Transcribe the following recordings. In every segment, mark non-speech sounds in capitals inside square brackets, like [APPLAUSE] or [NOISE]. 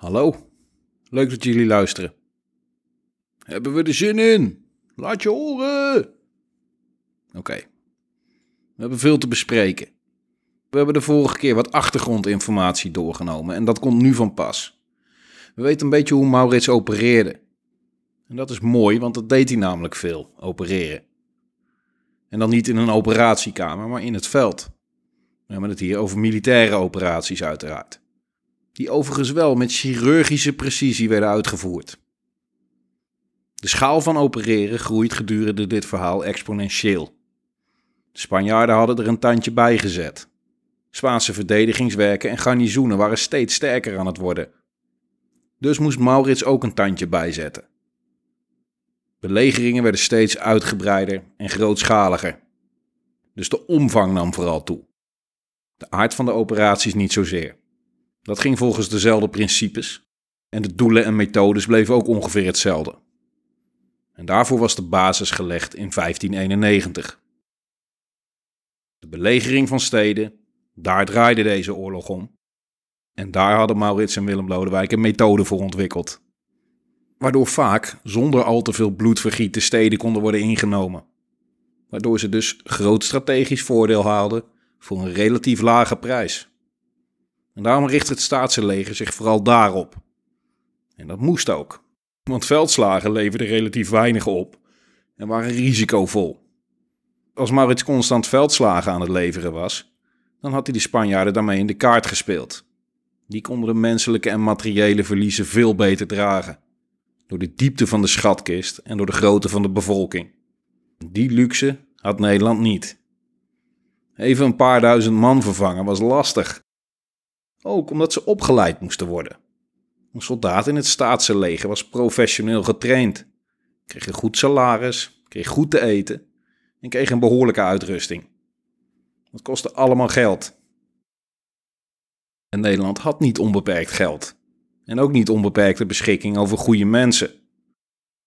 Hallo, leuk dat jullie luisteren. Hebben we er zin in? Laat je horen! Oké, we hebben veel te bespreken. We hebben de vorige keer wat achtergrondinformatie doorgenomen en dat komt nu van pas. We weten een beetje hoe Maurits opereerde. En dat is mooi, want dat deed hij namelijk veel, opereren. En dan niet in een operatiekamer, maar in het veld. We hebben het hier over militaire operaties uiteraard. Die overigens wel met chirurgische precisie werden uitgevoerd. De schaal van opereren groeit gedurende dit verhaal exponentieel. De Spanjaarden hadden er een tandje bij gezet. Spaanse verdedigingswerken en garnizoenen waren steeds sterker aan het worden. Dus moest Maurits ook een tandje bijzetten. Belegeringen werden steeds uitgebreider en grootschaliger. Dus de omvang nam vooral toe. De aard van de operaties niet zozeer. Dat ging volgens dezelfde principes en de doelen en methodes bleven ook ongeveer hetzelfde. En daarvoor was de basis gelegd in 1591. De belegering van steden, daar draaide deze oorlog om. En daar hadden Maurits en Willem Lodewijk een methode voor ontwikkeld. Waardoor vaak zonder al te veel bloedvergiet de steden konden worden ingenomen. Waardoor ze dus groot strategisch voordeel haalden voor een relatief lage prijs. En daarom richt het staatse leger zich vooral daarop. En dat moest ook, want veldslagen leverden relatief weinig op en waren risicovol. Als Maurits constant veldslagen aan het leveren was, dan had hij de Spanjaarden daarmee in de kaart gespeeld. Die konden de menselijke en materiële verliezen veel beter dragen. Door de diepte van de schatkist en door de grootte van de bevolking. Die luxe had Nederland niet. Even een paar duizend man vervangen was lastig. Ook omdat ze opgeleid moesten worden. Een soldaat in het staatse leger was professioneel getraind, kreeg een goed salaris, kreeg goed te eten en kreeg een behoorlijke uitrusting. Dat kostte allemaal geld. En Nederland had niet onbeperkt geld. En ook niet onbeperkte beschikking over goede mensen.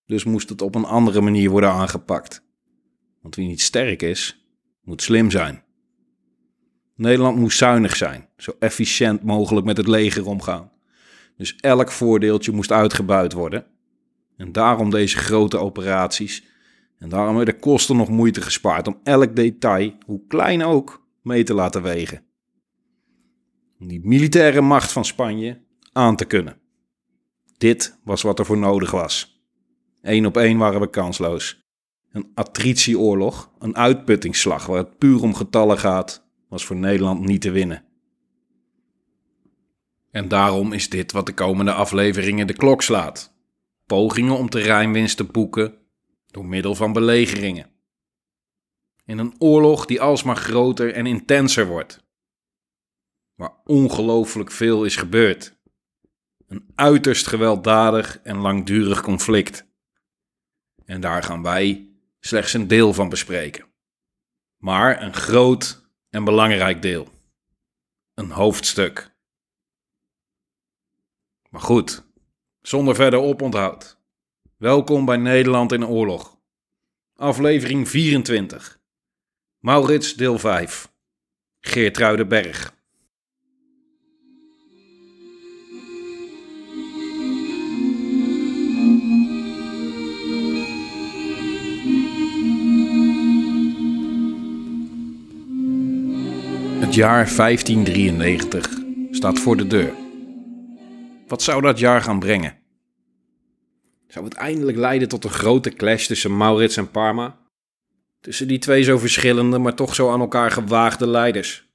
Dus moest het op een andere manier worden aangepakt. Want wie niet sterk is, moet slim zijn. Nederland moest zuinig zijn, zo efficiënt mogelijk met het leger omgaan. Dus elk voordeeltje moest uitgebuit worden. En daarom deze grote operaties. En daarom werden kosten nog moeite gespaard om elk detail, hoe klein ook, mee te laten wegen. Om die militaire macht van Spanje aan te kunnen. Dit was wat er voor nodig was. Eén op één waren we kansloos. Een attritieoorlog, een uitputtingsslag waar het puur om getallen gaat, was voor Nederland niet te winnen. En daarom is dit wat de komende afleveringen de klok slaat. Pogingen om terreinwinst te boeken door middel van belegeringen. In een oorlog die alsmaar groter en intenser wordt. Waar ongelooflijk veel is gebeurd. Een uiterst gewelddadig en langdurig conflict. En daar gaan wij slechts een deel van bespreken. Maar een groot en belangrijk deel. Een hoofdstuk. Maar goed, zonder verder oponthoud. Welkom bij Nederland in oorlog. Aflevering 24. Maurits deel 5. Geertruidenberg. Het jaar 1593 staat voor de deur. Wat zou dat jaar gaan brengen? Zou het eindelijk leiden tot een grote clash tussen Maurits en Parma? Tussen die twee zo verschillende, maar toch zo aan elkaar gewaagde leiders.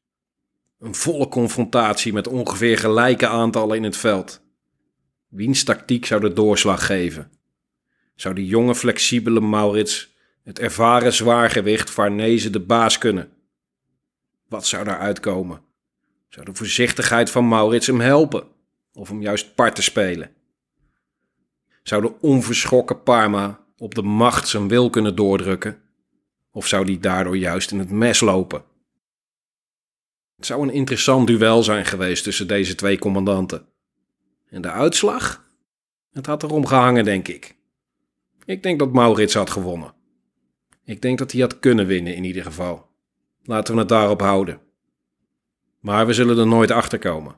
Een volle confrontatie met ongeveer gelijke aantallen in het veld. Wiens tactiek zou de doorslag geven? Zou de jonge, flexibele Maurits het ervaren zwaargewicht Farnese de baas kunnen? Wat zou daar uitkomen? Zou de voorzichtigheid van Maurits hem helpen? Of hem juist part te spelen? Zou de onverschrokken Parma op de macht zijn wil kunnen doordrukken? Of zou die daardoor juist in het mes lopen? Het zou een interessant duel zijn geweest tussen deze twee commandanten. En de uitslag? Het had erom gehangen, denk ik. Ik denk dat Maurits had gewonnen. Ik denk dat hij had kunnen winnen in ieder geval. Laten we het daarop houden. Maar we zullen er nooit achter komen.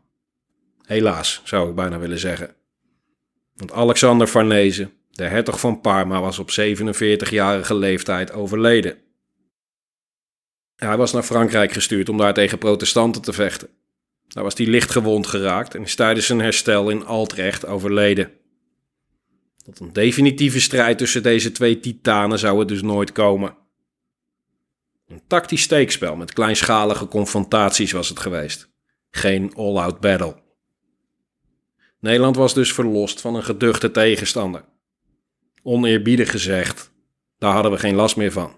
Helaas, zou ik bijna willen zeggen. Want Alexander Farnese, de hertog van Parma, was op 47-jarige leeftijd overleden. Hij was naar Frankrijk gestuurd om daar tegen protestanten te vechten. Daar was hij licht gewond geraakt en is tijdens zijn herstel in Altrecht overleden. Tot een definitieve strijd tussen deze twee titanen zou het dus nooit komen. Een tactisch steekspel met kleinschalige confrontaties was het geweest. Geen all-out battle. Nederland was dus verlost van een geduchte tegenstander. Oneerbiedig gezegd, daar hadden we geen last meer van.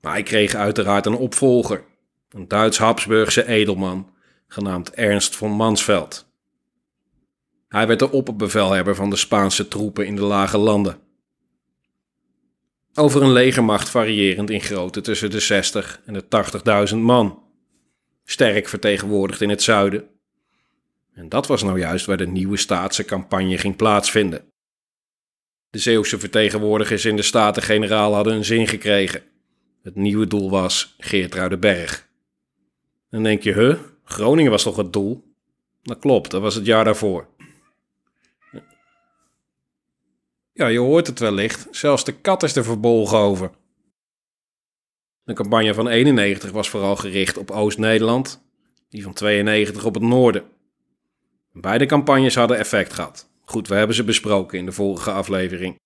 Maar hij kreeg uiteraard een opvolger, een Duits-Habsburgse edelman, genaamd Ernst von Mansfeld. Hij werd de opperbevelhebber van de Spaanse troepen in de lage landen. Over een legermacht variërend in grootte tussen de 60 en de 80.000 man. Sterk vertegenwoordigd in het zuiden. En dat was nou juist waar de nieuwe staatse campagne ging plaatsvinden. De Zeeuwse vertegenwoordigers in de Staten-Generaal hadden een zin gekregen. Het nieuwe doel was Geertruidenberg. Dan denk je, huh, Groningen was toch het doel? Dat klopt, dat was het jaar daarvoor. Ja, je hoort het wellicht, zelfs de kat is er verbolgen over. De campagne van 91 was vooral gericht op Oost-Nederland, die van 92 op het noorden. Beide campagnes hadden effect gehad. Goed, we hebben ze besproken in de vorige aflevering.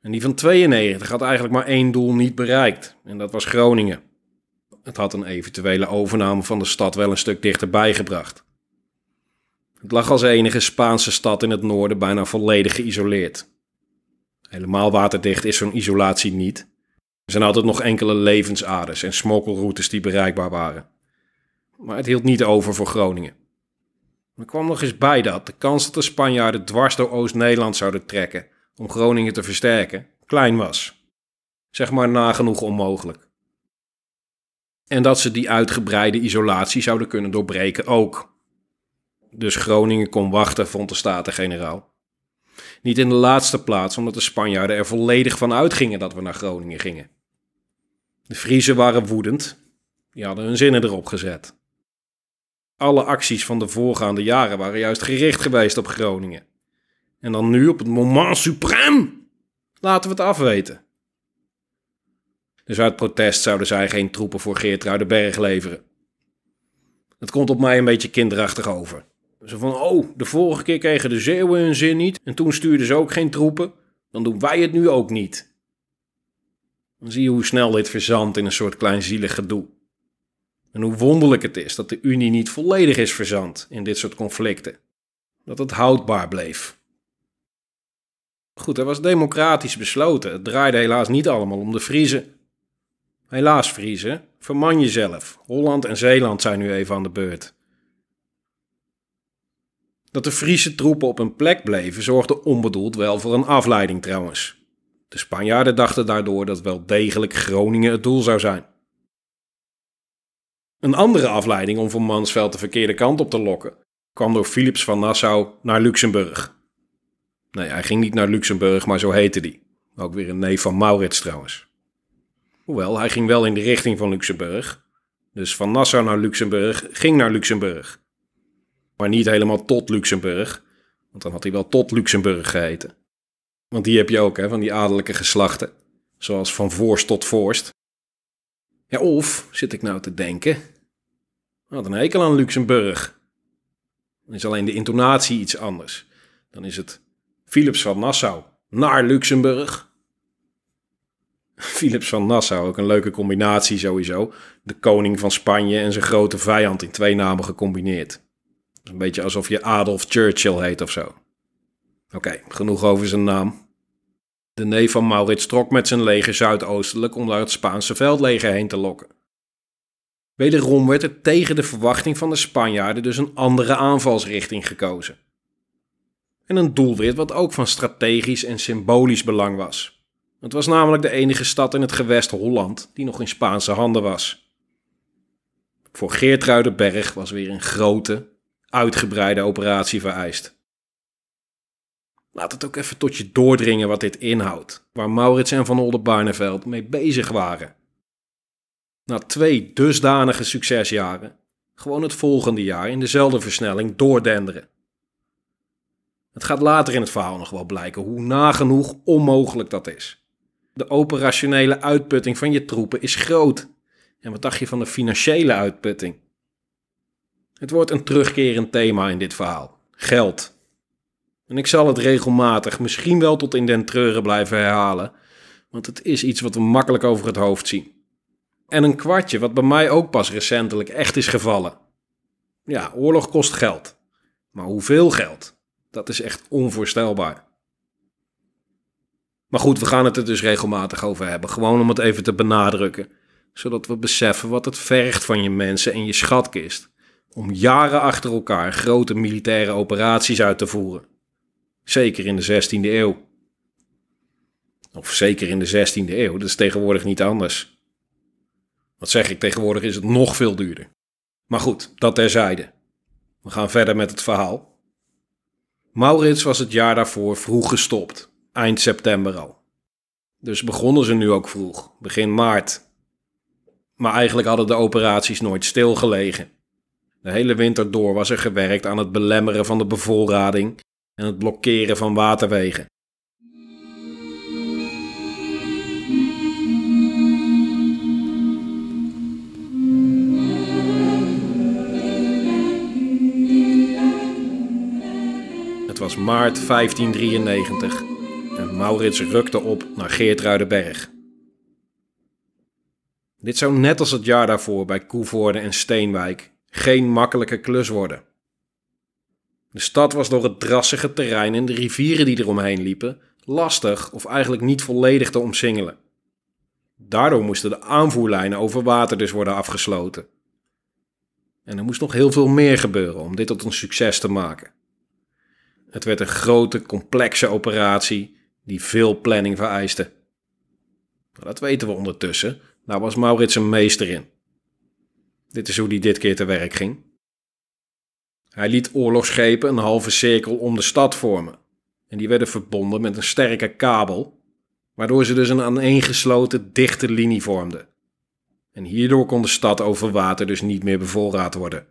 En die van 92 had eigenlijk maar één doel niet bereikt, en dat was Groningen. Het had een eventuele overname van de stad wel een stuk dichterbij gebracht. Het lag als enige Spaanse stad in het noorden bijna volledig geïsoleerd. Helemaal waterdicht is zo'n isolatie niet. Er zijn altijd nog enkele levensaders en smokkelroutes die bereikbaar waren. Maar het hield niet over voor Groningen. Er kwam nog eens bij dat de kans dat de Spanjaarden dwars door Oost-Nederland zouden trekken om Groningen te versterken, klein was. Zeg maar nagenoeg onmogelijk. En dat ze die uitgebreide isolatie zouden kunnen doorbreken ook. Dus Groningen kon wachten, vond de Staten-Generaal. Niet in de laatste plaats omdat de Spanjaarden er volledig van uitgingen dat we naar Groningen gingen. De Friezen waren woedend, die hadden hun zinnen erop gezet. Alle acties van de voorgaande jaren waren juist gericht geweest op Groningen. En dan nu op het moment suprême laten we het afweten. Dus uit protest zouden zij geen troepen voor Geertruidenberg leveren. Het komt op mij een beetje kinderachtig over. Zo van, oh, de vorige keer kregen de Zeeuwen hun zin niet en toen stuurden ze ook geen troepen. Dan doen wij het nu ook niet. Dan zie je hoe snel dit verzandt in een soort kleinzielig gedoe. En hoe wonderlijk het is dat de Unie niet volledig is verzand in dit soort conflicten. Dat het houdbaar bleef. Goed, er was democratisch besloten. Het draaide helaas niet allemaal om de Friezen. Helaas, Friezen, verman jezelf. Holland en Zeeland zijn nu even aan de beurt. Dat de Friese troepen op hun plek bleven zorgde onbedoeld wel voor een afleiding trouwens. De Spanjaarden dachten daardoor dat wel degelijk Groningen het doel zou zijn. Een andere afleiding om van Mansveld de verkeerde kant op te lokken kwam door Philips van Nassau naar Luxemburg. Nee, hij ging niet naar Luxemburg, maar zo heette die. Ook weer een neef van Maurits trouwens. Hoewel, hij ging wel in de richting van Luxemburg. Dus van Nassau naar Luxemburg ging naar Luxemburg. Maar niet helemaal tot Luxemburg, want dan had hij wel tot Luxemburg geheten. Want die heb je ook, hè, van die adellijke geslachten. Zoals van Voorst tot Voorst. Ja, of, zit ik nou te denken, had een hekel aan Luxemburg. Dan is alleen de intonatie iets anders. Dan is het Philips van Nassau naar Luxemburg. [LAUGHS] Philips van Nassau, ook een leuke combinatie sowieso. De koning van Spanje en zijn grote vijand in twee namen gecombineerd. Een beetje alsof je Adolf Churchill heet of zo. Oké, genoeg over zijn naam. De neef van Maurits trok met zijn leger zuidoostelijk om naar het Spaanse veldleger heen te lokken. Wederom werd er tegen de verwachting van de Spanjaarden dus een andere aanvalsrichting gekozen. En een doelwit wat ook van strategisch en symbolisch belang was. Het was namelijk de enige stad in het gewest Holland die nog in Spaanse handen was. Voor Geertruidenberg was weer een grote, uitgebreide operatie vereist. Laat het ook even tot je doordringen wat dit inhoudt, waar Maurits en Van Oldenbarneveld mee bezig waren. Na twee dusdanige succesjaren gewoon het volgende jaar in dezelfde versnelling doordenderen. Het gaat later in het verhaal nog wel blijken hoe nagenoeg onmogelijk dat is. De operationele uitputting van je troepen is groot. En wat dacht je van de financiële uitputting? Het wordt een terugkerend thema in dit verhaal: geld. En ik zal het regelmatig, misschien wel tot in den treuren blijven herhalen, want het is iets wat we makkelijk over het hoofd zien. En een kwartje wat bij mij ook pas recentelijk echt is gevallen. Ja, oorlog kost geld. Maar hoeveel geld? Dat is echt onvoorstelbaar. Maar goed, we gaan het er dus regelmatig over hebben. Gewoon om het even te benadrukken. Zodat we beseffen wat het vergt van je mensen en je schatkist. Om jaren achter elkaar grote militaire operaties uit te voeren. Zeker in de 16e eeuw. Of zeker in de 16e eeuw, dat is tegenwoordig niet anders. Wat zeg ik, tegenwoordig is het nog veel duurder. Maar goed, dat terzijde. We gaan verder met het verhaal. Maurits was het jaar daarvoor vroeg gestopt, eind september al. Dus begonnen ze nu ook vroeg, begin maart. Maar eigenlijk hadden de operaties nooit stilgelegen. De hele winter door was er gewerkt aan het belemmeren van de bevoorrading en het blokkeren van waterwegen. was maart 1593 en Maurits rukte op naar Geertruidenberg. Dit zou net als het jaar daarvoor bij Koevoorde en Steenwijk geen makkelijke klus worden. De stad was door het drassige terrein en de rivieren die eromheen liepen lastig of eigenlijk niet volledig te omsingelen. Daardoor moesten de aanvoerlijnen over water dus worden afgesloten. En er moest nog heel veel meer gebeuren om dit tot een succes te maken. Het werd een grote, complexe operatie die veel planning vereiste. Dat weten we ondertussen. Daar was Maurits een meester in. Dit is hoe hij dit keer te werk ging. Hij liet oorlogsschepen een halve cirkel om de stad vormen. En die werden verbonden met een sterke kabel, waardoor ze dus een aaneengesloten dichte linie vormden. En hierdoor kon de stad over water dus niet meer bevoorraad worden.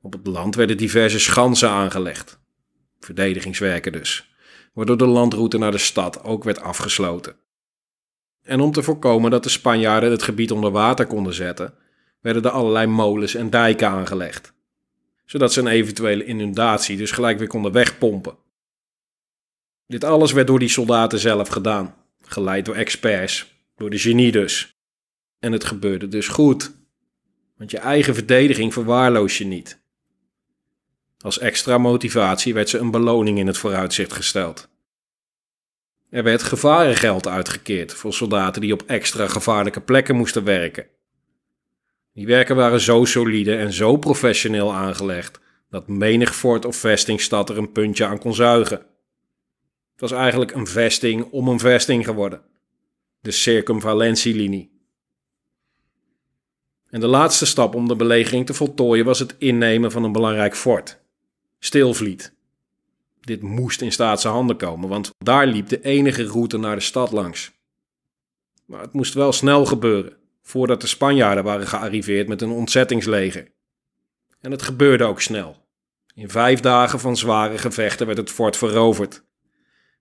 Op het land werden diverse schansen aangelegd, verdedigingswerken dus, waardoor de landroute naar de stad ook werd afgesloten. En om te voorkomen dat de Spanjaarden het gebied onder water konden zetten, werden er allerlei molens en dijken aangelegd, zodat ze een eventuele inundatie dus gelijk weer konden wegpompen. Dit alles werd door die soldaten zelf gedaan, geleid door experts, door de genie dus. En het gebeurde dus goed, want je eigen verdediging verwaarloos je niet. Als extra motivatie werd ze een beloning in het vooruitzicht gesteld. Er werd gevarengeld uitgekeerd voor soldaten die op extra gevaarlijke plekken moesten werken. Die werken waren zo solide en zo professioneel aangelegd dat menig fort of vestingstad er een puntje aan kon zuigen. Het was eigenlijk een vesting om een vesting geworden. De circumvalentielinie. En de laatste stap om de belegering te voltooien was het innemen van een belangrijk fort. Stilvliet. Dit moest in staatse handen komen, want daar liep de enige route naar de stad langs. Maar het moest wel snel gebeuren, voordat de Spanjaarden waren gearriveerd met een ontzettingsleger. En het gebeurde ook snel. In vijf dagen van zware gevechten werd het fort veroverd.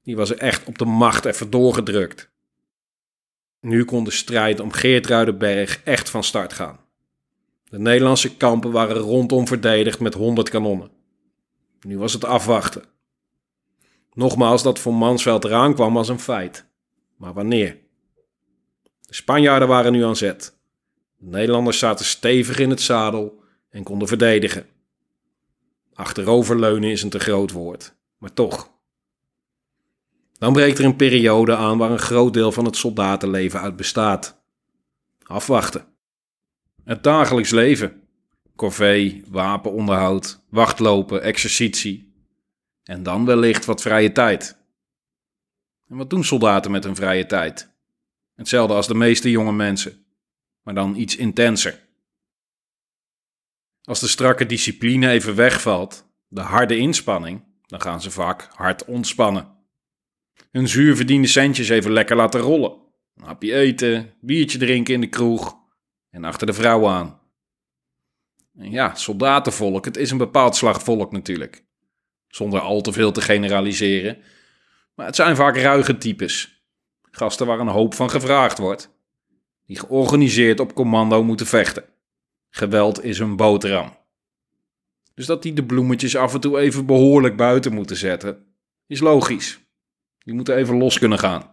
Die was er echt op de macht even doorgedrukt. Nu kon de strijd om Geertruidenberg echt van start gaan. De Nederlandse kampen waren rondom verdedigd met honderd kanonnen. Nu was het afwachten. Nogmaals, dat voor Mansveld eraan kwam was een feit. Maar wanneer? De Spanjaarden waren nu aan zet. De Nederlanders zaten stevig in het zadel en konden verdedigen. Achteroverleunen is een te groot woord, maar toch. Dan breekt er een periode aan waar een groot deel van het soldatenleven uit bestaat. Afwachten. Het dagelijks leven corvée, wapenonderhoud, wachtlopen, exercitie. En dan wellicht wat vrije tijd. En wat doen soldaten met hun vrije tijd? Hetzelfde als de meeste jonge mensen, maar dan iets intenser. Als de strakke discipline even wegvalt, de harde inspanning, dan gaan ze vaak hard ontspannen. Hun zuurverdiende centjes even lekker laten rollen. Een hapje eten, biertje drinken in de kroeg en achter de vrouw aan. En ja, soldatenvolk, het is een bepaald slag volk natuurlijk. Zonder al te veel te generaliseren. Maar het zijn vaak ruige types. Gasten waar een hoop van gevraagd wordt. Die georganiseerd op commando moeten vechten. Geweld is hun boterham. Dus dat die de bloemetjes af en toe even behoorlijk buiten moeten zetten, is logisch. Die moeten even los kunnen gaan.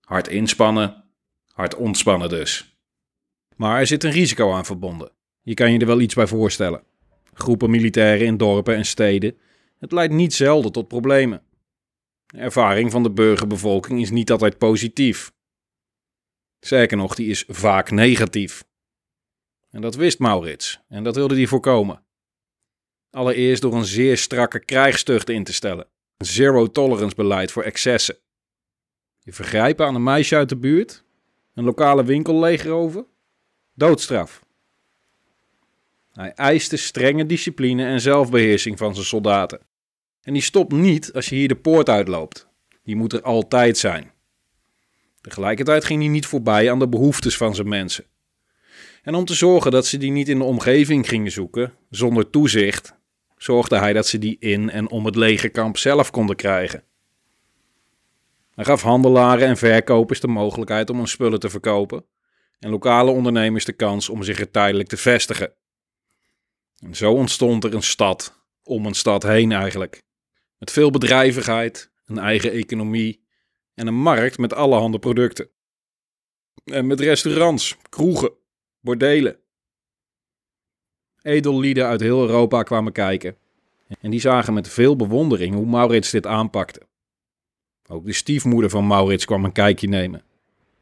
Hard inspannen, hard ontspannen dus. Maar er zit een risico aan verbonden. Je kan je er wel iets bij voorstellen. Groepen militairen in dorpen en steden. Het leidt niet zelden tot problemen. De ervaring van de burgerbevolking is niet altijd positief. Zeker nog, die is vaak negatief. En dat wist Maurits en dat wilde hij voorkomen. Allereerst door een zeer strakke krijgstucht in te stellen. Een zero-tolerance beleid voor excessen. Je vergrijpen aan een meisje uit de buurt? Een lokale winkel leegroven? Doodstraf. Hij eiste strenge discipline en zelfbeheersing van zijn soldaten. En die stopt niet als je hier de poort uitloopt. Die moet er altijd zijn. Tegelijkertijd ging hij niet voorbij aan de behoeftes van zijn mensen. En om te zorgen dat ze die niet in de omgeving gingen zoeken, zonder toezicht, zorgde hij dat ze die in en om het legerkamp zelf konden krijgen. Hij gaf handelaren en verkopers de mogelijkheid om hun spullen te verkopen en lokale ondernemers de kans om zich er tijdelijk te vestigen. En zo ontstond er een stad om een stad heen eigenlijk. Met veel bedrijvigheid, een eigen economie en een markt met allerhande producten. En met restaurants, kroegen, bordelen. Edellieden uit heel Europa kwamen kijken. En die zagen met veel bewondering hoe Maurits dit aanpakte. Ook de stiefmoeder van Maurits kwam een kijkje nemen.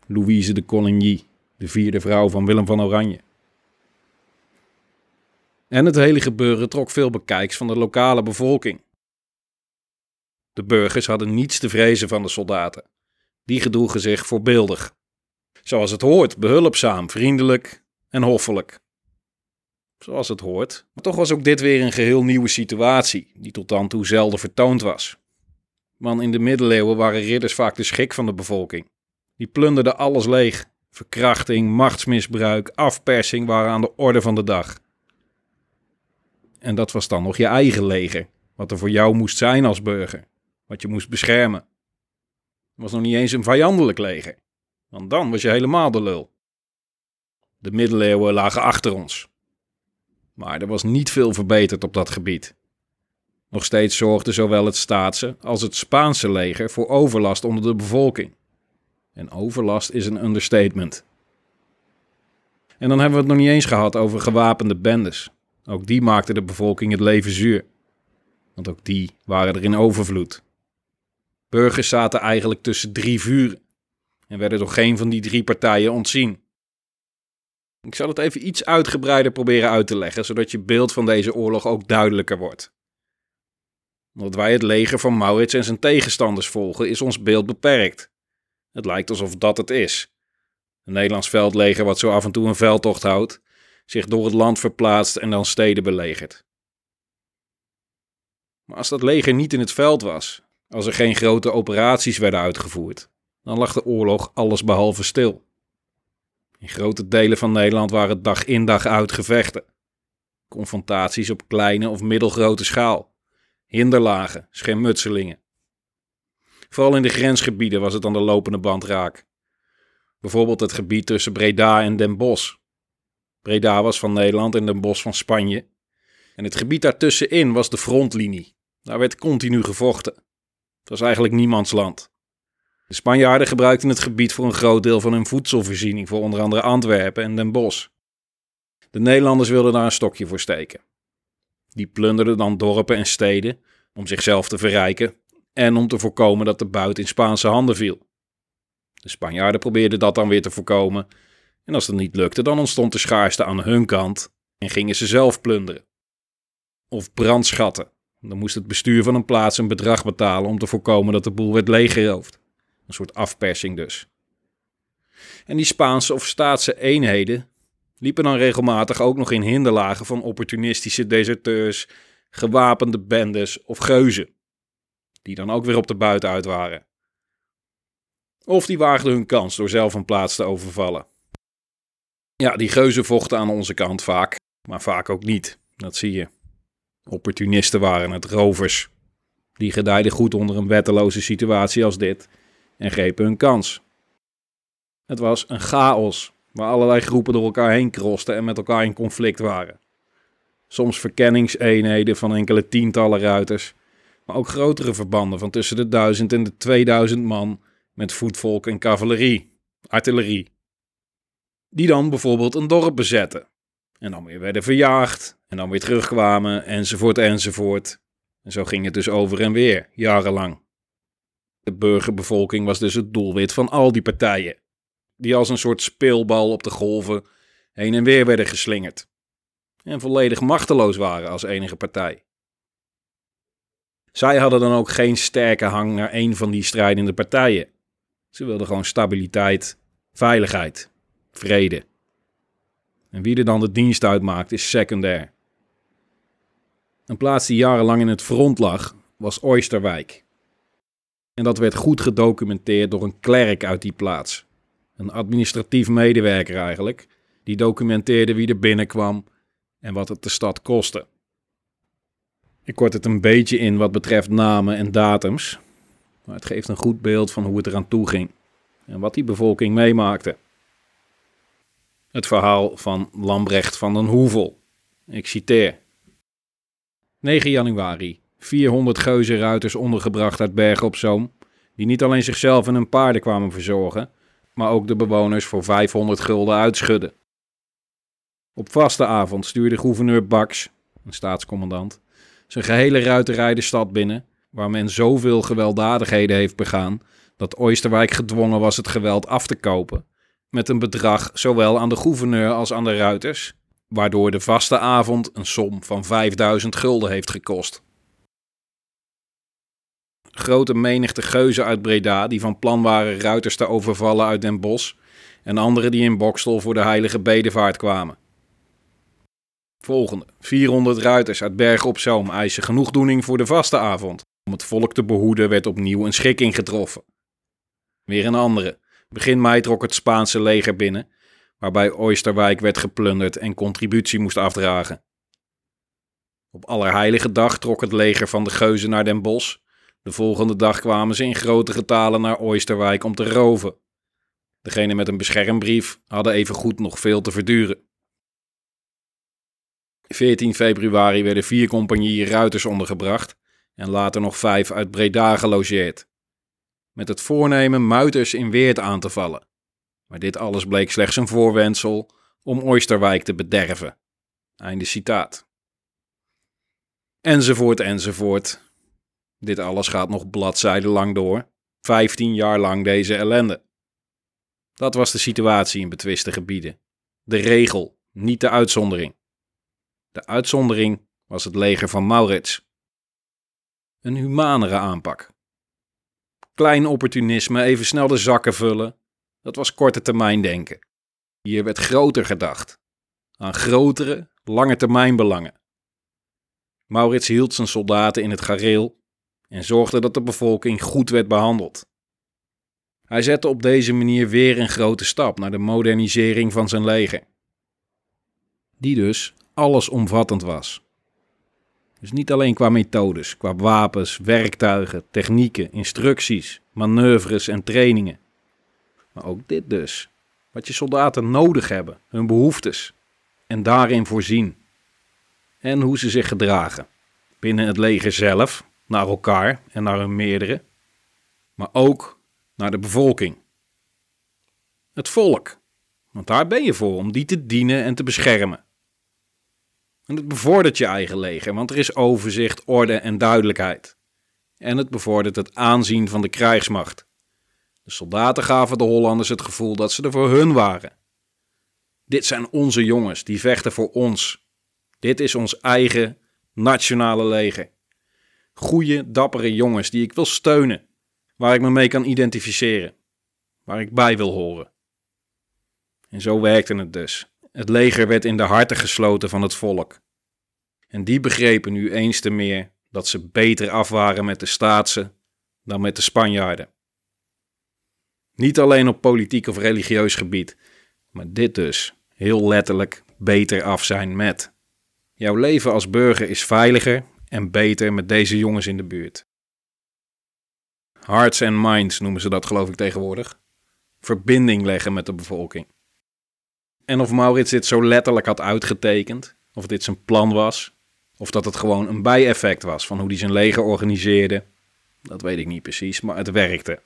Louise de Coligny, de vierde vrouw van Willem van Oranje. En het hele gebeuren trok veel bekijks van de lokale bevolking. De burgers hadden niets te vrezen van de soldaten. Die gedroegen zich voorbeeldig. Zoals het hoort, behulpzaam, vriendelijk en hoffelijk. Zoals het hoort. Maar toch was ook dit weer een geheel nieuwe situatie, die tot dan toe zelden vertoond was. Want in de middeleeuwen waren ridders vaak de schik van de bevolking. Die plunderden alles leeg. Verkrachting, machtsmisbruik, afpersing waren aan de orde van de dag. En dat was dan nog je eigen leger, wat er voor jou moest zijn als burger, wat je moest beschermen. Het was nog niet eens een vijandelijk leger, want dan was je helemaal de lul. De middeleeuwen lagen achter ons. Maar er was niet veel verbeterd op dat gebied. Nog steeds zorgde zowel het Staatse als het Spaanse leger voor overlast onder de bevolking. En overlast is een understatement. En dan hebben we het nog niet eens gehad over gewapende bendes. Ook die maakten de bevolking het leven zuur. Want ook die waren er in overvloed. Burgers zaten eigenlijk tussen drie vuren en werden door geen van die drie partijen ontzien. Ik zal het even iets uitgebreider proberen uit te leggen, zodat je beeld van deze oorlog ook duidelijker wordt. Omdat wij het leger van Maurits en zijn tegenstanders volgen, is ons beeld beperkt. Het lijkt alsof dat het is. Een Nederlands veldleger wat zo af en toe een veldtocht houdt, zich door het land verplaatst en dan steden belegert. Maar als dat leger niet in het veld was, als er geen grote operaties werden uitgevoerd, dan lag de oorlog allesbehalve stil. In grote delen van Nederland waren dag in dag uit gevechten. Confrontaties op kleine of middelgrote schaal. Hinderlagen, schermutselingen. Vooral in de grensgebieden was het aan de lopende band raak. Bijvoorbeeld het gebied tussen Breda en Den Bosch. Breda was van Nederland en Den Bosch van Spanje. En het gebied daartussenin was de frontlinie. Daar werd continu gevochten. Het was eigenlijk niemands land. De Spanjaarden gebruikten het gebied voor een groot deel van hun voedselvoorziening voor onder andere Antwerpen en Den Bosch. De Nederlanders wilden daar een stokje voor steken. Die plunderden dan dorpen en steden om zichzelf te verrijken en om te voorkomen dat de buit in Spaanse handen viel. De Spanjaarden probeerden dat dan weer te voorkomen en als dat niet lukte, dan ontstond de schaarste aan hun kant en gingen ze zelf plunderen. Of brandschatten. Dan moest het bestuur van een plaats een bedrag betalen om te voorkomen dat de boel werd leeggeroofd. Een soort afpersing dus. En die Spaanse of staatse eenheden liepen dan regelmatig ook nog in hinderlagen van opportunistische deserteurs, gewapende bendes of geuzen, die dan ook weer op de buiten uit waren. Of die waagden hun kans door zelf een plaats te overvallen. Ja, die geuzen vochten aan onze kant vaak. Maar vaak ook niet, dat zie je. Opportunisten waren het, rovers. Die gedijden goed onder een wetteloze situatie als dit en grepen hun kans. Het was een chaos waar allerlei groepen door elkaar heen krosten en met elkaar in conflict waren. Soms verkenningseenheden van enkele tientallen ruiters, maar ook grotere verbanden van tussen de duizend en de 2000 man met voetvolk en cavalerie, artillerie. Die dan bijvoorbeeld een dorp bezetten en dan weer werden verjaagd en dan weer terugkwamen enzovoort enzovoort. En zo ging het dus over en weer, jarenlang. De burgerbevolking was dus het doelwit van al die partijen, die als een soort speelbal op de golven heen en weer werden geslingerd. En volledig machteloos waren als enige partij. Zij hadden dan ook geen sterke hang naar een van die strijdende partijen. Ze wilden gewoon stabiliteit, veiligheid, vrede. En wie er dan de dienst uitmaakt is secundair. Een plaats die jarenlang in het front lag was Oysterwijk. En dat werd goed gedocumenteerd door een klerk uit die plaats. Een administratief medewerker eigenlijk, die documenteerde wie er binnenkwam en wat het de stad kostte. Ik kort het een beetje in wat betreft namen en datums, maar het geeft een goed beeld van hoe het eraan toe ging en wat die bevolking meemaakte. Het verhaal van Lambrecht van den Hoevel. Ik citeer. 9 januari. 400 geuzenruiters ondergebracht uit Bergen op Zoom, die niet alleen zichzelf en hun paarden kwamen verzorgen, maar ook de bewoners voor 500 gulden uitschudden. Op vaste avond stuurde gouverneur Baks, een staatscommandant, zijn gehele ruiterij de stad binnen, waar men zoveel gewelddadigheden heeft begaan dat Oosterwijk gedwongen was het geweld af te kopen, met een bedrag zowel aan de gouverneur als aan de ruiters, waardoor de vaste avond een som van 5000 gulden heeft gekost. Grote menigte geuzen uit Breda die van plan waren ruiters te overvallen uit Den Bosch en anderen die in Bokstel voor de heilige bedevaart kwamen. Volgende. 400 ruiters uit Bergen op Zoom eisen genoegdoening voor de vaste avond. Om het volk te behoeden werd opnieuw een schikking getroffen. Weer een andere. Begin mei trok het Spaanse leger binnen, waarbij Oosterwijk werd geplunderd en contributie moest afdragen. Op Allerheilige Dag trok het leger van de Geuzen naar Den Bosch. De volgende dag kwamen ze in grote getalen naar Oosterwijk om te roven. Degene met een beschermbrief hadden evengoed nog veel te verduren. 14 februari werden vier compagnieën ruiters ondergebracht en later nog vijf uit Breda gelogeerd. Met het voornemen muiters in Weert aan te vallen. Maar dit alles bleek slechts een voorwendsel om Oosterwijk te bederven. Einde citaat. Enzovoort, enzovoort. Dit alles gaat nog bladzijden lang door. Vijftien jaar lang deze ellende. Dat was de situatie in betwiste gebieden. De regel, niet de uitzondering. De uitzondering was het leger van Maurits. Een humanere aanpak. Klein opportunisme, even snel de zakken vullen, dat was korte termijn denken. Hier werd groter gedacht. Aan grotere, lange termijn belangen. Maurits hield zijn soldaten in het gareel en zorgde dat de bevolking goed werd behandeld. Hij zette op deze manier weer een grote stap naar de modernisering van zijn leger. Die dus allesomvattend was. Dus niet alleen qua methodes, qua wapens, werktuigen, technieken, instructies, manoeuvres en trainingen. Maar ook dit dus. Wat je soldaten nodig hebben, hun behoeftes. En daarin voorzien. En hoe ze zich gedragen. Binnen het leger zelf, naar elkaar en naar hun meerdere. Maar ook naar de bevolking. Het volk. Want daar ben je voor, om die te dienen en te beschermen. En het bevordert je eigen leger, want er is overzicht, orde en duidelijkheid. En het bevordert het aanzien van de krijgsmacht. De soldaten gaven de Hollanders het gevoel dat ze er voor hun waren. Dit zijn onze jongens, die vechten voor ons. Dit is ons eigen nationale leger. Goeie, dappere jongens die ik wil steunen, waar ik me mee kan identificeren, waar ik bij wil horen. En zo werkte het dus. Het leger werd in de harten gesloten van het volk. En die begrepen nu eens te meer dat ze beter af waren met de Staatsen dan met de Spanjaarden. Niet alleen op politiek of religieus gebied, maar dit dus, heel letterlijk, beter af zijn met. Jouw leven als burger is veiliger en beter met deze jongens in de buurt. Hearts and minds noemen ze dat geloof ik tegenwoordig. Verbinding leggen met de bevolking. En of Maurits dit zo letterlijk had uitgetekend, of dit zijn plan was, of dat het gewoon een bijeffect was van hoe hij zijn leger organiseerde, dat weet ik niet precies, maar het werkte.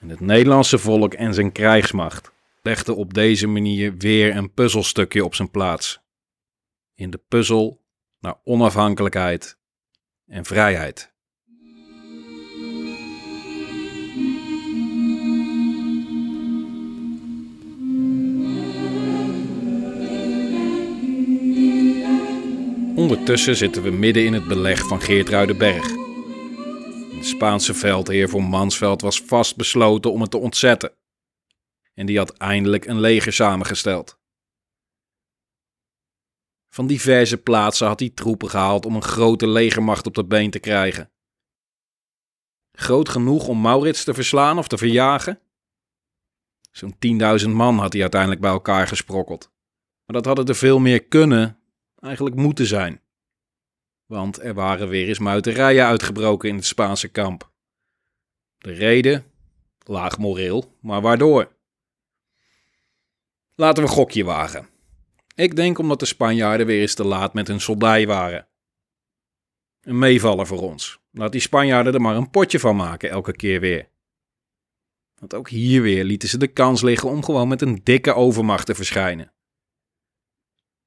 En het Nederlandse volk en zijn krijgsmacht legden op deze manier weer een puzzelstukje op zijn plaats. In de puzzel naar onafhankelijkheid en vrijheid. Ondertussen zitten we midden in het beleg van Geertruidenberg. De Spaanse veldheer von Mansveld was vastbesloten om het te ontzetten. En die had eindelijk een leger samengesteld. Van diverse plaatsen had hij troepen gehaald om een grote legermacht op de been te krijgen. Groot genoeg om Maurits te verslaan of te verjagen? Zo'n 10.000 man had hij uiteindelijk bij elkaar gesprokkeld. Maar dat hadden er veel meer kunnen eigenlijk moeten zijn. Want er waren weer eens muiterijen uitgebroken in het Spaanse kamp. De reden? Laag moreel, maar waardoor? Laten we een gokje wagen. Ik denk omdat de Spanjaarden weer eens te laat met hun soldij waren. Een meevaller voor ons. Laat die Spanjaarden er maar een potje van maken elke keer weer. Want ook hier weer lieten ze de kans liggen om gewoon met een dikke overmacht te verschijnen.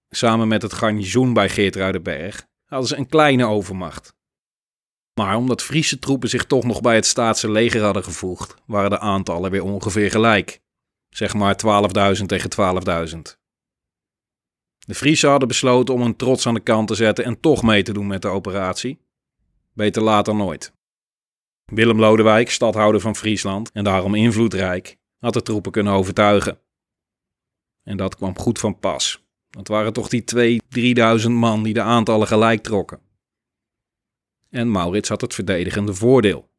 Samen met het garnizoen bij Geertruidenberg hadden ze een kleine overmacht. Maar omdat Friese troepen zich toch nog bij het staatse leger hadden gevoegd, waren de aantallen weer ongeveer gelijk. Zeg maar 12.000 tegen 12.000. De Friesen hadden besloten om hun trots aan de kant te zetten en toch mee te doen met de operatie. Beter later nooit. Willem Lodewijk, stadhouder van Friesland en daarom invloedrijk, had de troepen kunnen overtuigen. En dat kwam goed van pas. Het waren toch die 2.000, 3.000 man die de aantallen gelijk trokken. En Maurits had het verdedigende voordeel.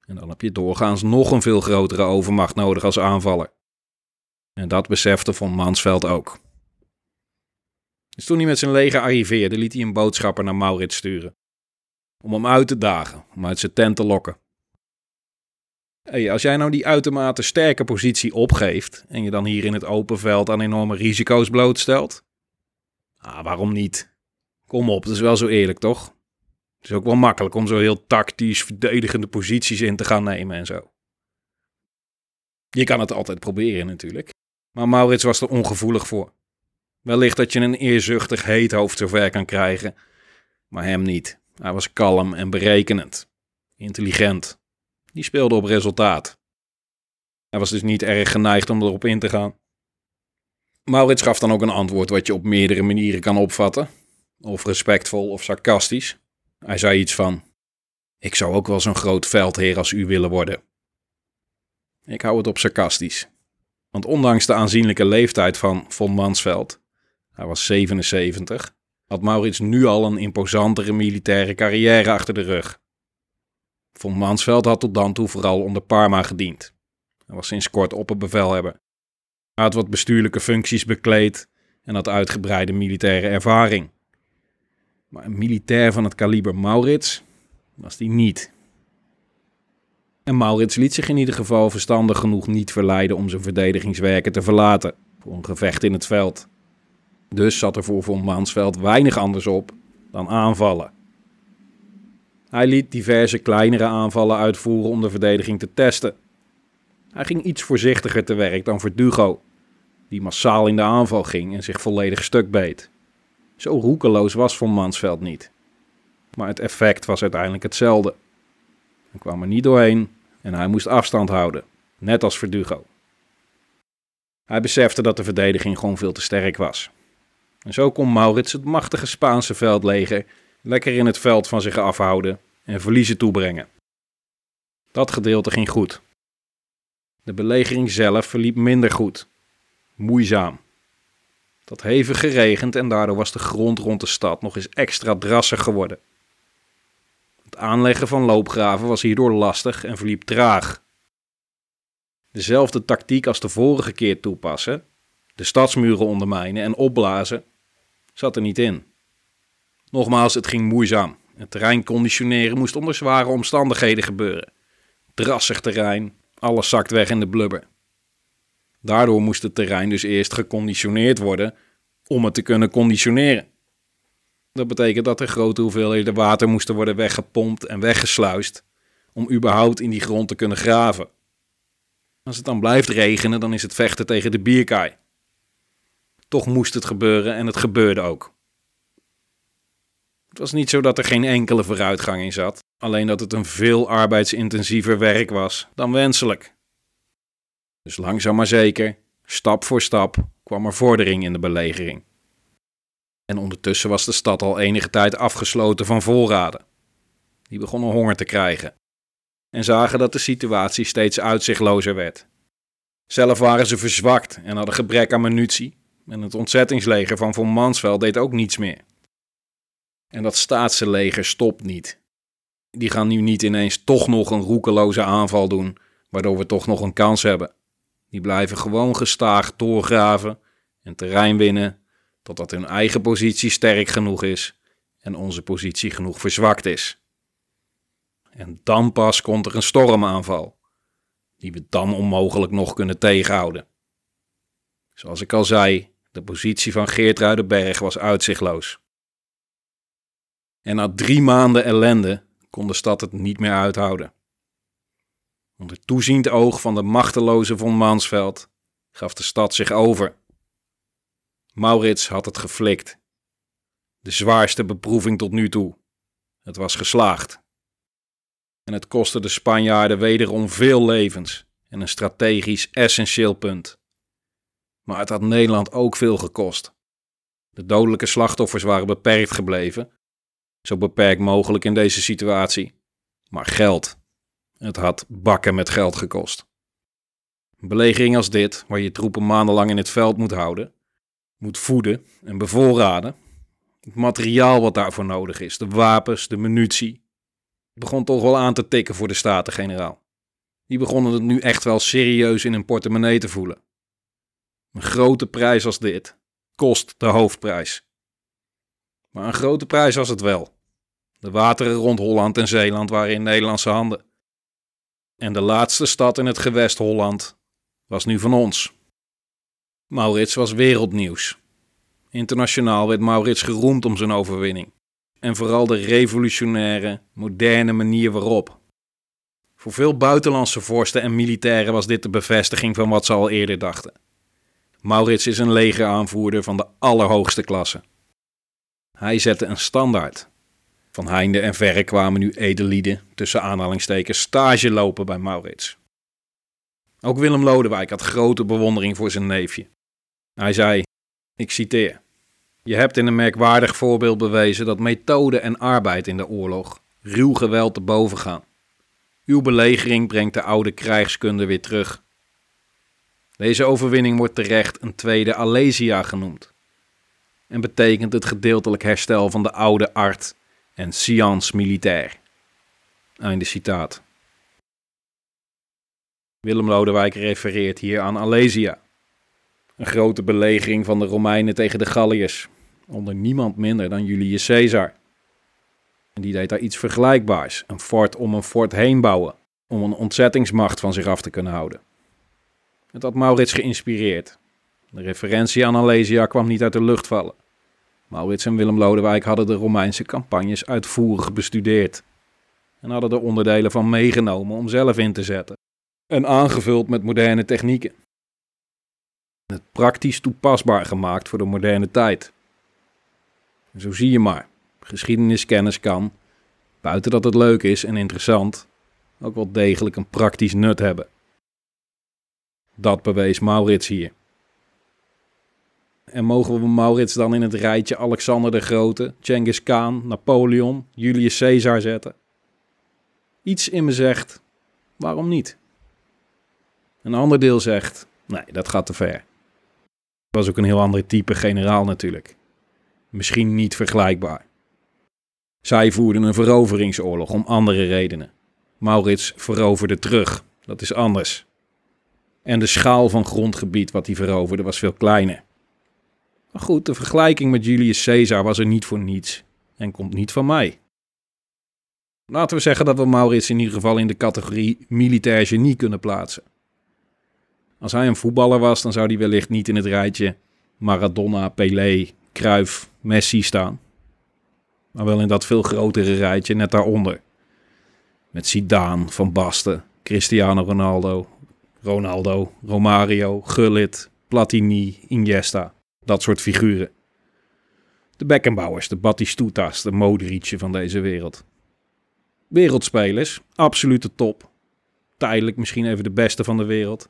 En dan heb je doorgaans nog een veel grotere overmacht nodig als aanvaller. En dat besefte von Mansveld ook. Dus toen hij met zijn leger arriveerde, liet hij een boodschapper naar Maurits sturen. Om hem uit te dagen, om uit zijn tent te lokken. Hey, als jij nou die uitermate sterke positie opgeeft en je dan hier in het open veld aan enorme risico's blootstelt, Ah, waarom niet? Kom op, dat is wel zo eerlijk, toch? Het is ook wel makkelijk om zo heel tactisch verdedigende posities in te gaan nemen en zo. Je kan het altijd proberen natuurlijk. Maar Maurits was er ongevoelig voor. Wellicht dat je een eerzuchtig heet hoofd zover kan krijgen, maar hem niet. Hij was kalm en berekenend. Intelligent. Die speelde op resultaat. Hij was dus niet erg geneigd om erop in te gaan. Maurits gaf dan ook een antwoord wat je op meerdere manieren kan opvatten. Of respectvol of sarcastisch. Hij zei iets van: Ik zou ook wel zo'n groot veldheer als u willen worden. Ik hou het op sarcastisch. Want ondanks de aanzienlijke leeftijd van von Mansveld, hij was 77, had Maurits nu al een imposantere militaire carrière achter de rug. Von Mansveld had tot dan toe vooral onder Parma gediend. Hij was sinds kort opperbevelhebber hij had wat bestuurlijke functies bekleed en had uitgebreide militaire ervaring. Maar een militair van het kaliber Maurits was die niet. En Maurits liet zich in ieder geval verstandig genoeg niet verleiden om zijn verdedigingswerken te verlaten voor een gevecht in het veld. Dus zat er voor von Mansveld weinig anders op dan aanvallen. Hij liet diverse kleinere aanvallen uitvoeren om de verdediging te testen. Hij ging iets voorzichtiger te werk dan Verdugo, die massaal in de aanval ging en zich volledig stuk beet. Zo roekeloos was Von Mansveld niet. Maar het effect was uiteindelijk hetzelfde. Hij kwam er niet doorheen en hij moest afstand houden, net als Verdugo. Hij besefte dat de verdediging gewoon veel te sterk was. En zo kon Maurits het machtige Spaanse veldleger lekker in het veld van zich afhouden en verliezen toebrengen. Dat gedeelte ging goed. De belegering zelf verliep minder goed. Moeizaam. Het had hevig geregend en daardoor was de grond rond de stad nog eens extra drassig geworden. Het aanleggen van loopgraven was hierdoor lastig en verliep traag. Dezelfde tactiek als de vorige keer toepassen, de stadsmuren ondermijnen en opblazen, zat er niet in. Nogmaals, het ging moeizaam. Het terrein conditioneren moest onder zware omstandigheden gebeuren. Drassig terrein, alles zakt weg in de blubber. Daardoor moest het terrein dus eerst geconditioneerd worden om het te kunnen conditioneren. Dat betekent dat er grote hoeveelheden water moesten worden weggepompt en weggesluist om überhaupt in die grond te kunnen graven. Als het dan blijft regenen, dan is het vechten tegen de bierkaai. Toch moest het gebeuren en het gebeurde ook. Het was niet zo dat er geen enkele vooruitgang in zat, alleen dat het een veel arbeidsintensiever werk was dan wenselijk. Dus langzaam maar zeker, stap voor stap, kwam er vordering in de belegering. En ondertussen was de stad al enige tijd afgesloten van voorraden. Die begonnen honger te krijgen en zagen dat de situatie steeds uitzichtlozer werd. Zelf waren ze verzwakt en hadden gebrek aan munitie, en het ontzettingsleger van von Mansveld deed ook niets meer. En dat staatse leger stopt niet. Die gaan nu niet ineens toch nog een roekeloze aanval doen, waardoor we toch nog een kans hebben. Die blijven gewoon gestaag doorgraven en terrein winnen totdat hun eigen positie sterk genoeg is en onze positie genoeg verzwakt is. En dan pas komt er een stormaanval, die we dan onmogelijk nog kunnen tegenhouden. Zoals ik al zei, de positie van Geertruidenberg was uitzichtloos. En na drie maanden ellende kon de stad het niet meer uithouden. Onder toeziend oog van de machteloze von Mansveld gaf de stad zich over. Maurits had het geflikt. De zwaarste beproeving tot nu toe. Het was geslaagd. En het kostte de Spanjaarden wederom veel levens en een strategisch essentieel punt. Maar het had Nederland ook veel gekost. De dodelijke slachtoffers waren beperkt gebleven, zo beperkt mogelijk in deze situatie. Maar geld. Het had bakken met geld gekost. Een belegering als dit, waar je troepen maandenlang in het veld moet houden, moet voeden en bevoorraden. Het materiaal wat daarvoor nodig is, de wapens, de munitie, begon toch wel aan te tikken voor de Staten-Generaal. Die begonnen het nu echt wel serieus in hun portemonnee te voelen. Een grote prijs als dit kost de hoofdprijs. Maar een grote prijs was het wel. De wateren rond Holland en Zeeland waren in Nederlandse handen. En de laatste stad in het gewest Holland was nu van ons. Maurits was wereldnieuws. Internationaal werd Maurits geroemd om zijn overwinning. En vooral de revolutionaire, moderne manier waarop. Voor veel buitenlandse vorsten en militairen was dit de bevestiging van wat ze al eerder dachten. Maurits is een legeraanvoerder van de allerhoogste klasse. Hij zette een standaard. Van heinde en verre kwamen nu edelieden, tussen aanhalingstekens, stage lopen bij Maurits. Ook Willem Lodewijk had grote bewondering voor zijn neefje. Hij zei, ik citeer, je hebt in een merkwaardig voorbeeld bewezen dat methode en arbeid in de oorlog ruw geweld te boven gaan. Uw belegering brengt de oude krijgskunde weer terug. Deze overwinning wordt terecht een tweede Alesia genoemd en betekent het gedeeltelijk herstel van de oude art en science militair. Einde citaat. Willem Lodewijk refereert hier aan Alesia, een grote belegering van de Romeinen tegen de Galliërs, onder niemand minder dan Julius Caesar. En die deed daar iets vergelijkbaars, een fort om een fort heen bouwen, om een ontzettingsmacht van zich af te kunnen houden. Het had Maurits geïnspireerd. De referentie aan Alesia kwam niet uit de lucht vallen. Maurits en Willem Lodewijk hadden de Romeinse campagnes uitvoerig bestudeerd en hadden er onderdelen van meegenomen om zelf in te zetten en aangevuld met moderne technieken. Het praktisch toepasbaar gemaakt voor de moderne tijd. zo zie je maar, geschiedeniskennis kan, buiten dat het leuk is en interessant, ook wel degelijk een praktisch nut hebben. Dat bewees Maurits hier. En mogen we Maurits dan in het rijtje Alexander de Grote, Genghis Khan, Napoleon, Julius Caesar zetten? Iets in me zegt, waarom niet? Een ander deel zegt, nee, dat gaat te ver. Was ook een heel ander type generaal natuurlijk. Misschien niet vergelijkbaar. Zij voerden een veroveringsoorlog om andere redenen. Maurits veroverde terug, dat is anders. En de schaal van grondgebied wat hij veroverde was veel kleiner. Maar goed, de vergelijking met Julius Caesar was er niet voor niets en komt niet van mij. Laten we zeggen dat we Maurits in ieder geval in de categorie militair genie kunnen plaatsen. Als hij een voetballer was, dan zou hij wellicht niet in het rijtje Maradona, Pelé, Cruyff, Messi staan. Maar wel in dat veel grotere rijtje net daaronder. Met Zidane, Van Basten, Cristiano Ronaldo, Ronaldo, Romario, Gullit, Platini, Iniesta. Dat soort figuren. De Beckenbauers, de Batistuta's, de Modric'je van deze wereld. Wereldspelers, absolute top. Tijdelijk misschien even de beste van de wereld.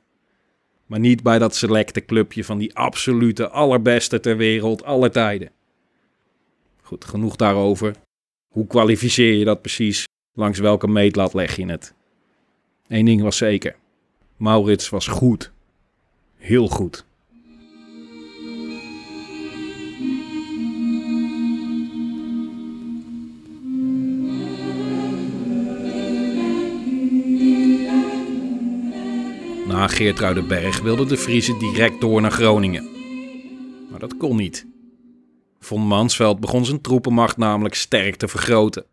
Maar niet bij dat selecte clubje van die absolute allerbeste ter wereld, aller tijden. Goed, genoeg daarover. Hoe kwalificeer je dat precies? Langs welke meetlat leg je het? Eén ding was zeker. Maurits was goed. Heel goed. Na Geertruidenberg wilden de Friese direct door naar Groningen. Maar dat kon niet. Von Mansveld begon zijn troepenmacht namelijk sterk te vergroten.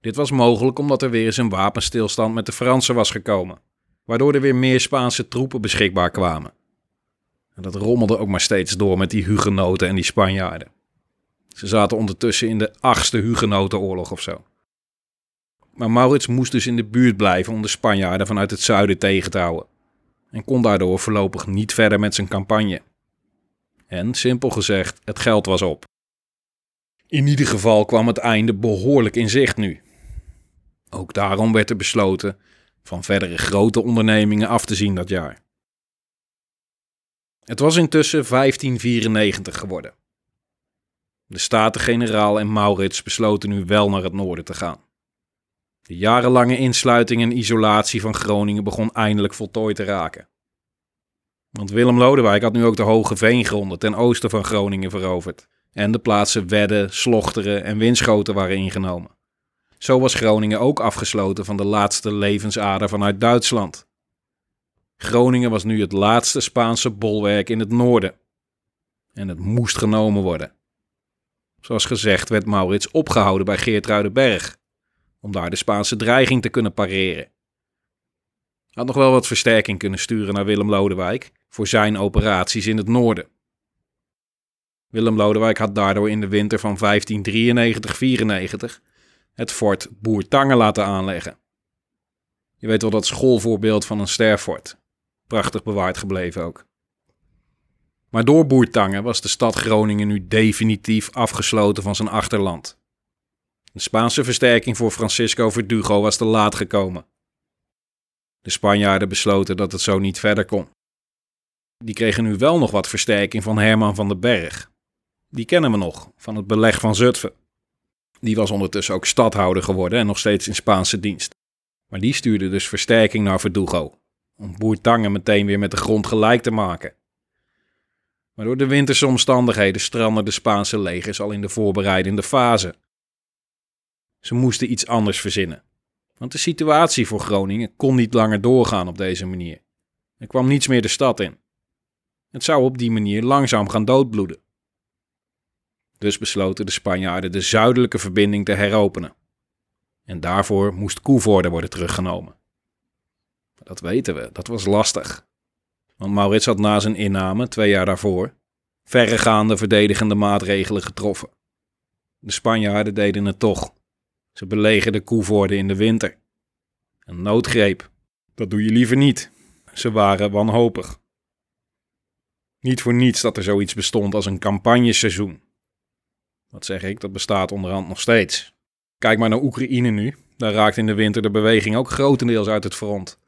Dit was mogelijk omdat er weer eens een wapenstilstand met de Fransen was gekomen, waardoor er weer meer Spaanse troepen beschikbaar kwamen. En dat rommelde ook maar steeds door met die hugenoten en die Spanjaarden. Ze zaten ondertussen in de achtste hugenotenoorlog of zo. Maar Maurits moest dus in de buurt blijven om de Spanjaarden vanuit het zuiden tegen te houden. En kon daardoor voorlopig niet verder met zijn campagne. En simpel gezegd, het geld was op. In ieder geval kwam het einde behoorlijk in zicht nu. Ook daarom werd er besloten van verdere grote ondernemingen af te zien dat jaar. Het was intussen 1594 geworden. De Staten-Generaal en Maurits besloten nu wel naar het noorden te gaan. De jarenlange insluiting en isolatie van Groningen begon eindelijk voltooid te raken. Want Willem Lodewijk had nu ook de hoge veengronden ten oosten van Groningen veroverd. En de plaatsen Wedde, Slochteren en Winschoten waren ingenomen. Zo was Groningen ook afgesloten van de laatste levensader vanuit Duitsland. Groningen was nu het laatste Spaanse bolwerk in het noorden. En het moest genomen worden. Zoals gezegd werd Maurits opgehouden bij Geertruidenberg, om daar de Spaanse dreiging te kunnen pareren. Had nog wel wat versterking kunnen sturen naar Willem Lodewijk voor zijn operaties in het noorden. Willem Lodewijk had daardoor in de winter van 1593-94 het fort Boertangen laten aanleggen. Je weet wel dat schoolvoorbeeld van een sterfort. Prachtig bewaard gebleven ook. Maar door Boertangen was de stad Groningen nu definitief afgesloten van zijn achterland. De Spaanse versterking voor Francisco Verdugo was te laat gekomen. De Spanjaarden besloten dat het zo niet verder kon. Die kregen nu wel nog wat versterking van Herman van den Berg. Die kennen we nog, van het beleg van Zutphen. Die was ondertussen ook stadhouder geworden en nog steeds in Spaanse dienst. Maar die stuurde dus versterking naar Verdugo, om Boertangen meteen weer met de grond gelijk te maken. Maar door de winterse omstandigheden strandden de Spaanse legers al in de voorbereidende fase. Ze moesten iets anders verzinnen. Want de situatie voor Groningen kon niet langer doorgaan op deze manier. Er kwam niets meer de stad in. Het zou op die manier langzaam gaan doodbloeden. Dus besloten de Spanjaarden de zuidelijke verbinding te heropenen. En daarvoor moest Koevoorde worden teruggenomen. Dat weten we, dat was lastig. Want Maurits had na zijn inname, twee jaar daarvoor, verregaande verdedigende maatregelen getroffen. De Spanjaarden deden het toch. Ze belegerden Koevoorde in de winter. Een noodgreep. Dat doe je liever niet. Ze waren wanhopig. Niet voor niets dat er zoiets bestond als een campagneseizoen. Wat zeg ik, dat bestaat onderhand nog steeds. Kijk maar naar Oekraïne nu. Daar raakt in de winter de beweging ook grotendeels uit het front.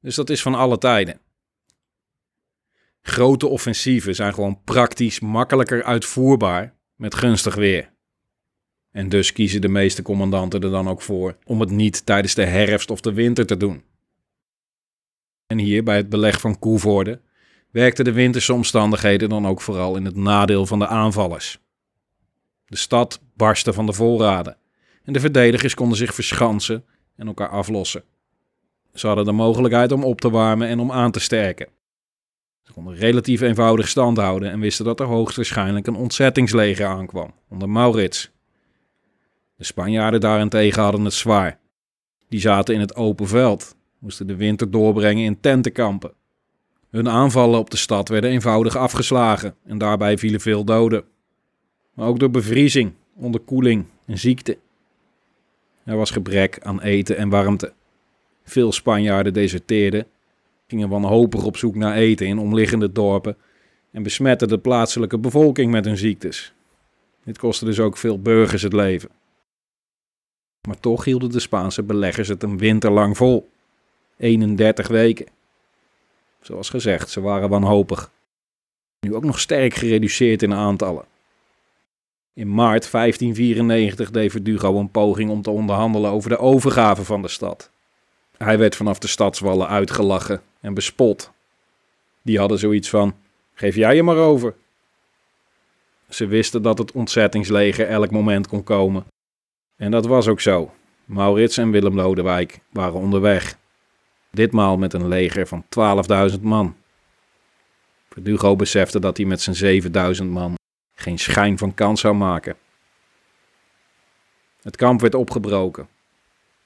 Dus dat is van alle tijden. Grote offensieven zijn gewoon praktisch makkelijker uitvoerbaar met gunstig weer. En dus kiezen de meeste commandanten er dan ook voor om het niet tijdens de herfst of de winter te doen. En hier bij het beleg van Koevoorde werkten de winterse omstandigheden dan ook vooral in het nadeel van de aanvallers. De stad barstte van de voorraden en de verdedigers konden zich verschansen en elkaar aflossen. Ze hadden de mogelijkheid om op te warmen en om aan te sterken. Ze konden relatief eenvoudig stand houden en wisten dat er hoogstwaarschijnlijk een ontzettingsleger aankwam onder Maurits. De Spanjaarden daarentegen hadden het zwaar. Die zaten in het open veld, moesten de winter doorbrengen in tentenkampen. Hun aanvallen op de stad werden eenvoudig afgeslagen en daarbij vielen veel doden. Maar ook door bevriezing, onderkoeling en ziekte. Er was gebrek aan eten en warmte. Veel Spanjaarden deserteerden, gingen wanhopig op zoek naar eten in omliggende dorpen en besmetten de plaatselijke bevolking met hun ziektes. Dit kostte dus ook veel burgers het leven. Maar toch hielden de Spaanse beleggers het een winter lang vol. 31 weken. Zoals gezegd, ze waren wanhopig. Nu ook nog sterk gereduceerd in aantallen. In maart 1594 deed Verdugo een poging om te onderhandelen over de overgave van de stad. Hij werd vanaf de stadswallen uitgelachen en bespot. Die hadden zoiets van: geef jij je maar over. Ze wisten dat het ontzettingsleger elk moment kon komen. En dat was ook zo. Maurits en Willem Lodewijk waren onderweg. Ditmaal met een leger van 12.000 man. Verdugo besefte dat hij met zijn 7000 man geen schijn van kans zou maken. Het kamp werd opgebroken.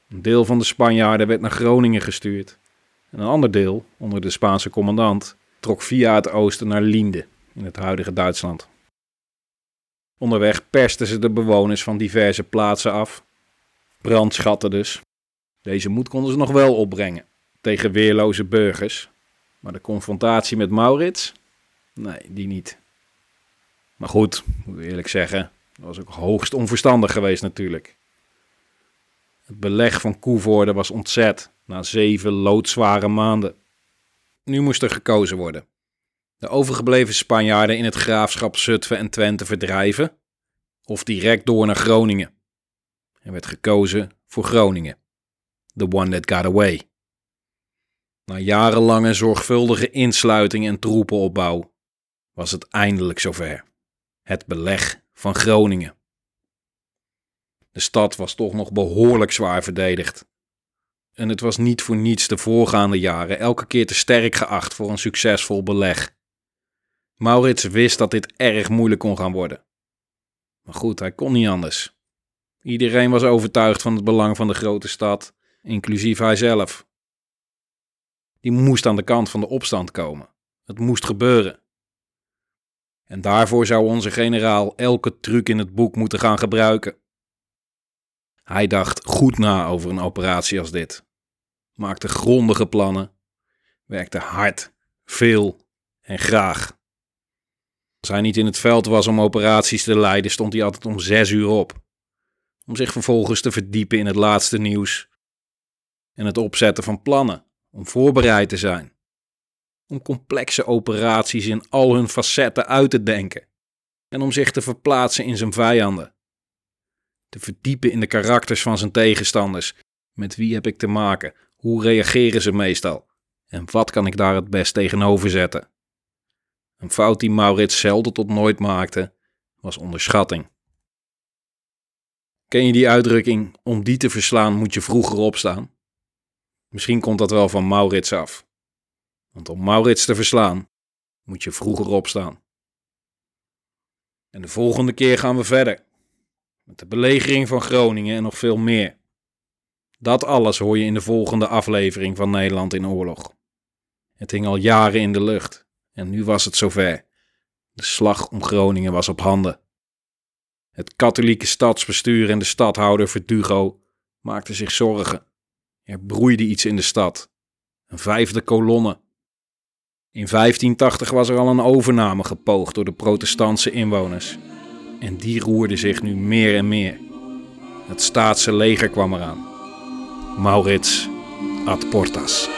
Een deel van de Spanjaarden werd naar Groningen gestuurd. En een ander deel, onder de Spaanse commandant, trok via het oosten naar Linde, in het huidige Duitsland. Onderweg persten ze de bewoners van diverse plaatsen af. Brandschatten dus. Deze moed konden ze nog wel opbrengen tegen weerloze burgers. Maar de confrontatie met Maurits? Nee, die niet. Maar goed, moet ik eerlijk zeggen, dat was ook hoogst onverstandig geweest natuurlijk. Het beleg van Koevoorde was ontzet na zeven loodzware maanden. Nu moest er gekozen worden. De overgebleven Spanjaarden in het graafschap Zutphen en Twente verdrijven of direct door naar Groningen. Er werd gekozen voor Groningen. The one that got away. Na jarenlange zorgvuldige insluiting en troepenopbouw was het eindelijk zover. Het beleg van Groningen. De stad was toch nog behoorlijk zwaar verdedigd. En het was niet voor niets de voorgaande jaren elke keer te sterk geacht voor een succesvol beleg. Maurits wist dat dit erg moeilijk kon gaan worden. Maar goed, hij kon niet anders. Iedereen was overtuigd van het belang van de grote stad, inclusief hijzelf. Die moest aan de kant van de opstand komen. Het moest gebeuren. En daarvoor zou onze generaal elke truc in het boek moeten gaan gebruiken. Hij dacht goed na over een operatie als dit, maakte grondige plannen, werkte hard, veel en graag. Als hij niet in het veld was om operaties te leiden, stond hij altijd om zes uur op. Om zich vervolgens te verdiepen in het laatste nieuws en het opzetten van plannen, om voorbereid te zijn. Om complexe operaties in al hun facetten uit te denken en om zich te verplaatsen in zijn vijanden. Te verdiepen in de karakters van zijn tegenstanders. Met wie heb ik te maken? Hoe reageren ze meestal? En wat kan ik daar het best tegenover zetten? Een fout die Maurits zelden tot nooit maakte, was onderschatting. Ken je die uitdrukking, om die te verslaan moet je vroeger opstaan? Misschien komt dat wel van Maurits af. Want om Maurits te verslaan, moet je vroeger opstaan. En de volgende keer gaan we verder. Met de belegering van Groningen en nog veel meer. Dat alles hoor je in de volgende aflevering van Nederland in oorlog. Het hing al jaren in de lucht. En nu was het zover. De slag om Groningen was op handen. Het katholieke stadsbestuur en de stadhouder Verdugo maakten zich zorgen. Er broeide iets in de stad. Een vijfde kolonne. In 1580 was er al een overname gepoogd door de protestantse inwoners. En die roerde zich nu meer en meer. Het staatse leger kwam eraan. Maurits ad portas.